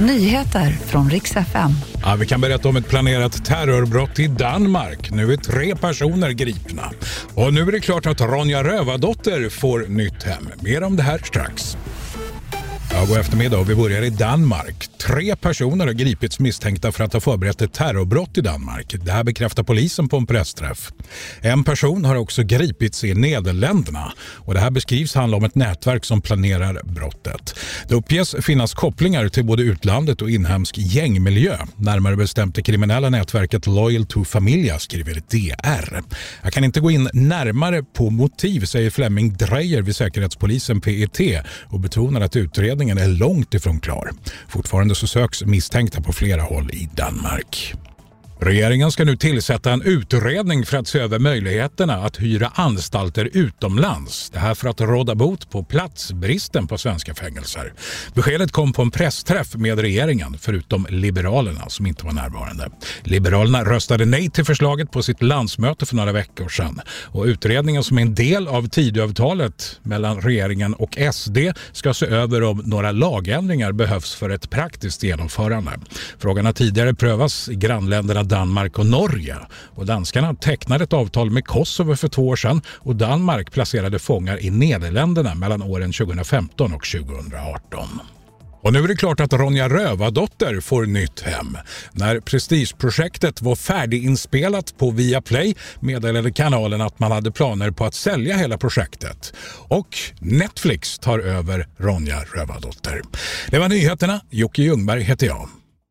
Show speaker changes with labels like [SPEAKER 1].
[SPEAKER 1] Nyheter från riks FM.
[SPEAKER 2] Ja, vi kan berätta om ett planerat terrorbrott i Danmark. Nu är tre personer gripna. Och nu är det klart att Ronja Rövardotter får nytt hem. Mer om det här strax. Ja, god eftermiddag vi börjar i Danmark. Tre personer har gripits misstänkta för att ha förberett ett terrorbrott i Danmark. Det här bekräftar polisen på en pressträff. En person har också gripits i Nederländerna och det här beskrivs handla om ett nätverk som planerar brottet. Det uppges finnas kopplingar till både utlandet och inhemsk gängmiljö. Närmare bestämt det kriminella nätverket Loyal to Familia skriver DR. Jag kan inte gå in närmare på motiv, säger Flemming Dreyer vid Säkerhetspolisen PET och betonar att utredningen är långt ifrån klar. Fortfarande så söks misstänkta på flera håll i Danmark. Regeringen ska nu tillsätta en utredning för att se över möjligheterna att hyra anstalter utomlands. Det här för att råda bot på platsbristen på svenska fängelser. Beskedet kom på en pressträff med regeringen, förutom Liberalerna som inte var närvarande. Liberalerna röstade nej till förslaget på sitt landsmöte för några veckor sedan. Och utredningen som är en del av Tidöavtalet mellan regeringen och SD ska se över om några lagändringar behövs för ett praktiskt genomförande. Frågan har tidigare prövats i grannländerna Danmark och Norge. Och danskarna tecknade ett avtal med Kosovo för två år sedan och Danmark placerade fångar i Nederländerna mellan åren 2015 och 2018. Och nu är det klart att Ronja Rövardotter får nytt hem. När prestigeprojektet var färdiginspelat på Viaplay meddelade kanalen att man hade planer på att sälja hela projektet. Och Netflix tar över Ronja Rövardotter. Det var nyheterna. Jocke Ljungberg heter jag.